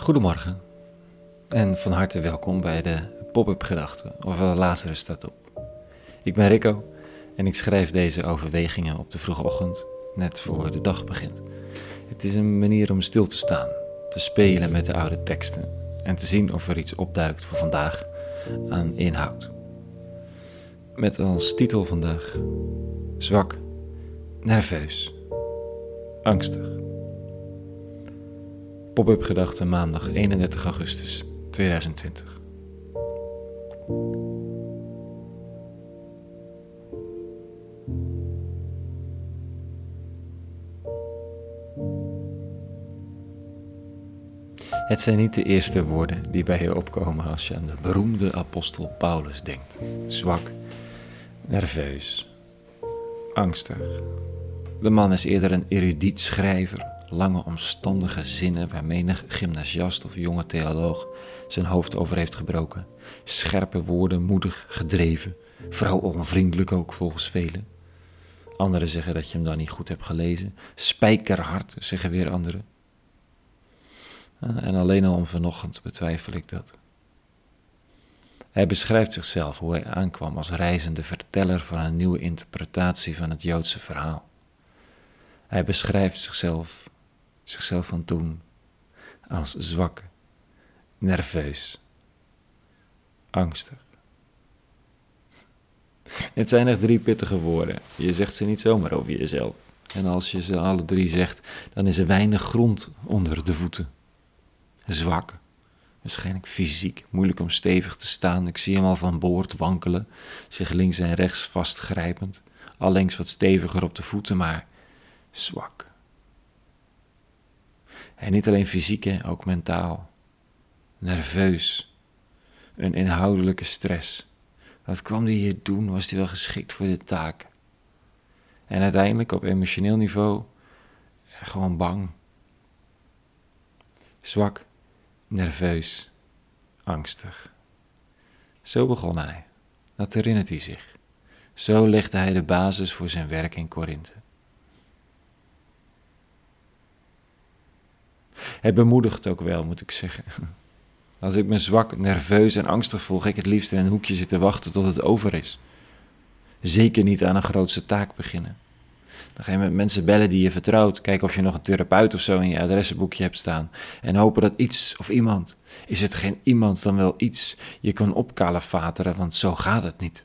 Goedemorgen en van harte welkom bij de Pop-up Gedachten, ofwel Lazarus staat op. Ik ben Rico en ik schrijf deze overwegingen op de vroege ochtend, net voor de dag begint. Het is een manier om stil te staan, te spelen met de oude teksten en te zien of er iets opduikt voor vandaag aan inhoud. Met als titel vandaag zwak, nerveus, angstig. Pop-up gedachten maandag 31 augustus 2020. Het zijn niet de eerste woorden die bij je opkomen als je aan de beroemde apostel Paulus denkt. Zwak, nerveus, angstig. De man is eerder een erudiet schrijver, lange omstandige zinnen waar menig gymnasiast of jonge theoloog zijn hoofd over heeft gebroken. Scherpe woorden, moedig, gedreven, vrouw onvriendelijk ook volgens velen. Anderen zeggen dat je hem dan niet goed hebt gelezen. Spijkerhard, zeggen weer anderen. En alleen al om vanochtend betwijfel ik dat. Hij beschrijft zichzelf hoe hij aankwam als reizende verteller van een nieuwe interpretatie van het Joodse verhaal. Hij beschrijft zichzelf, zichzelf van toen, als zwak, nerveus, angstig. Het zijn echt drie pittige woorden. Je zegt ze niet zomaar over jezelf. En als je ze alle drie zegt, dan is er weinig grond onder de voeten zwak. Waarschijnlijk fysiek, moeilijk om stevig te staan. Ik zie hem al van boord wankelen, zich links en rechts vastgrijpend. Allengs wat steviger op de voeten, maar zwak. En niet alleen fysiek, ook mentaal. Nerveus. Een inhoudelijke stress. Wat kwam hij hier doen? Was hij wel geschikt voor de taak? En uiteindelijk op emotioneel niveau gewoon bang. Zwak nerveus, angstig. Zo begon hij, dat herinnert hij zich. Zo legde hij de basis voor zijn werk in Korinthe. Het bemoedigt ook wel, moet ik zeggen. Als ik me zwak, nerveus en angstig voel, ga ik het liefst in een hoekje zitten wachten tot het over is. Zeker niet aan een grootste taak beginnen. Dan ga je met mensen bellen die je vertrouwt. Kijken of je nog een therapeut of zo in je adressenboekje hebt staan. En hopen dat iets of iemand, is het geen iemand dan wel iets, je kan opkalefateren, want zo gaat het niet.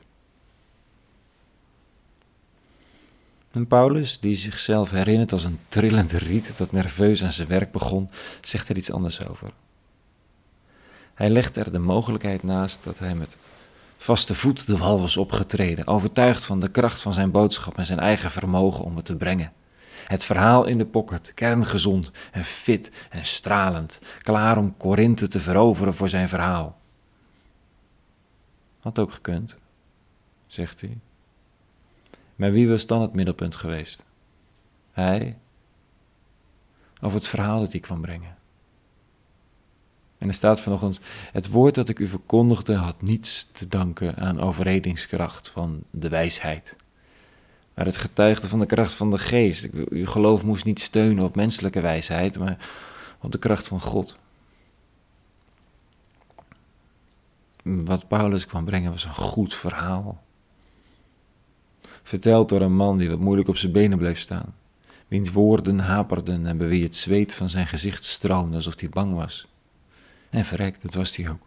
En Paulus, die zichzelf herinnert als een trillend riet dat nerveus aan zijn werk begon, zegt er iets anders over. Hij legt er de mogelijkheid naast dat hij met vaste voet de wal was opgetreden, overtuigd van de kracht van zijn boodschap en zijn eigen vermogen om het te brengen. Het verhaal in de pocket, kerngezond en fit en stralend, klaar om Korinthe te veroveren voor zijn verhaal. Had ook gekund, zegt hij. Maar wie was dan het middelpunt geweest? Hij of het verhaal dat hij kwam brengen? En er staat vanochtend: Het woord dat ik u verkondigde had niets te danken aan overredingskracht van de wijsheid. Maar het getuigde van de kracht van de geest. Uw geloof moest niet steunen op menselijke wijsheid, maar op de kracht van God. Wat Paulus kwam brengen was een goed verhaal. Verteld door een man die wat moeilijk op zijn benen bleef staan. Wiens woorden haperden en bij wie het zweet van zijn gezicht stroomde alsof hij bang was. En verrekt, dat was hij ook.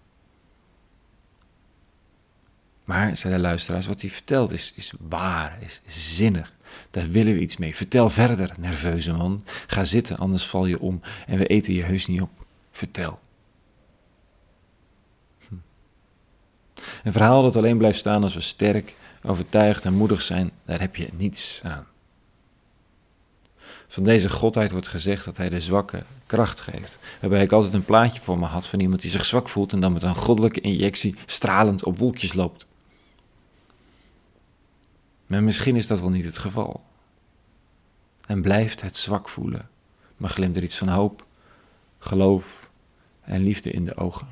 Maar, zei de luisteraars, wat hij vertelt is, is waar, is, zinnig. Daar willen we iets mee. Vertel verder, nerveuze man. Ga zitten, anders val je om en we eten je heus niet op. Vertel. Hm. Een verhaal dat alleen blijft staan als we sterk, overtuigd en moedig zijn, daar heb je niets aan. Van deze godheid wordt gezegd dat hij de zwakke kracht geeft. Waarbij ik altijd een plaatje voor me had van iemand die zich zwak voelt en dan met een goddelijke injectie stralend op wolkjes loopt. Maar misschien is dat wel niet het geval. En blijft het zwak voelen, maar glimt er iets van hoop, geloof en liefde in de ogen.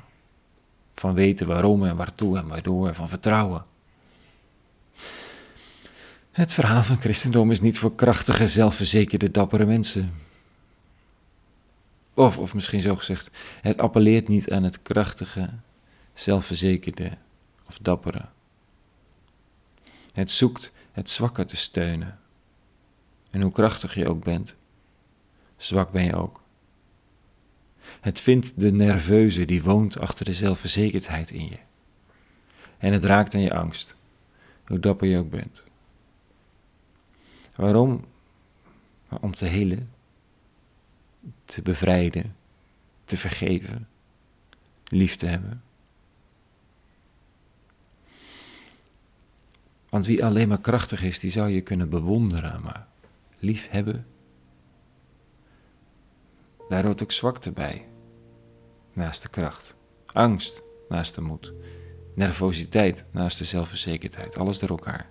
Van weten waarom en waartoe en waardoor, van vertrouwen. Het verhaal van christendom is niet voor krachtige, zelfverzekerde, dappere mensen. Of, of misschien zo gezegd, het appelleert niet aan het krachtige, zelfverzekerde of dappere. Het zoekt het zwakke te steunen. En hoe krachtig je ook bent, zwak ben je ook. Het vindt de nerveuze die woont achter de zelfverzekerdheid in je. En het raakt aan je angst, hoe dapper je ook bent. Waarom? Om te helen, te bevrijden, te vergeven, lief te hebben. Want wie alleen maar krachtig is, die zou je kunnen bewonderen, maar lief hebben, daar hoort ook zwakte bij, naast de kracht, angst naast de moed, nervositeit naast de zelfverzekerdheid, alles door elkaar.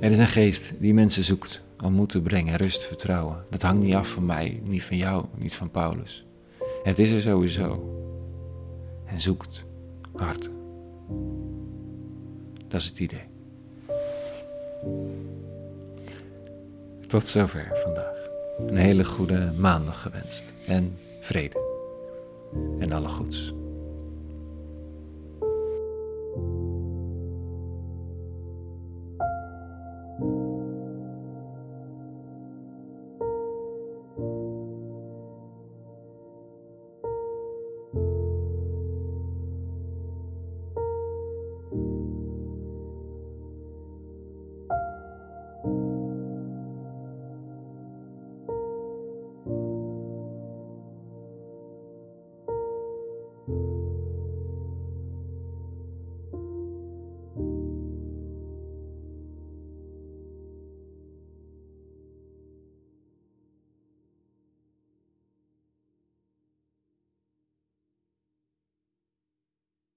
Er is een geest die mensen zoekt om moed te brengen, rust, vertrouwen. Dat hangt niet af van mij, niet van jou, niet van Paulus. Het is er sowieso. En zoekt hard. Dat is het idee. Tot zover vandaag. Een hele goede maandag gewenst. En vrede. En alle goeds.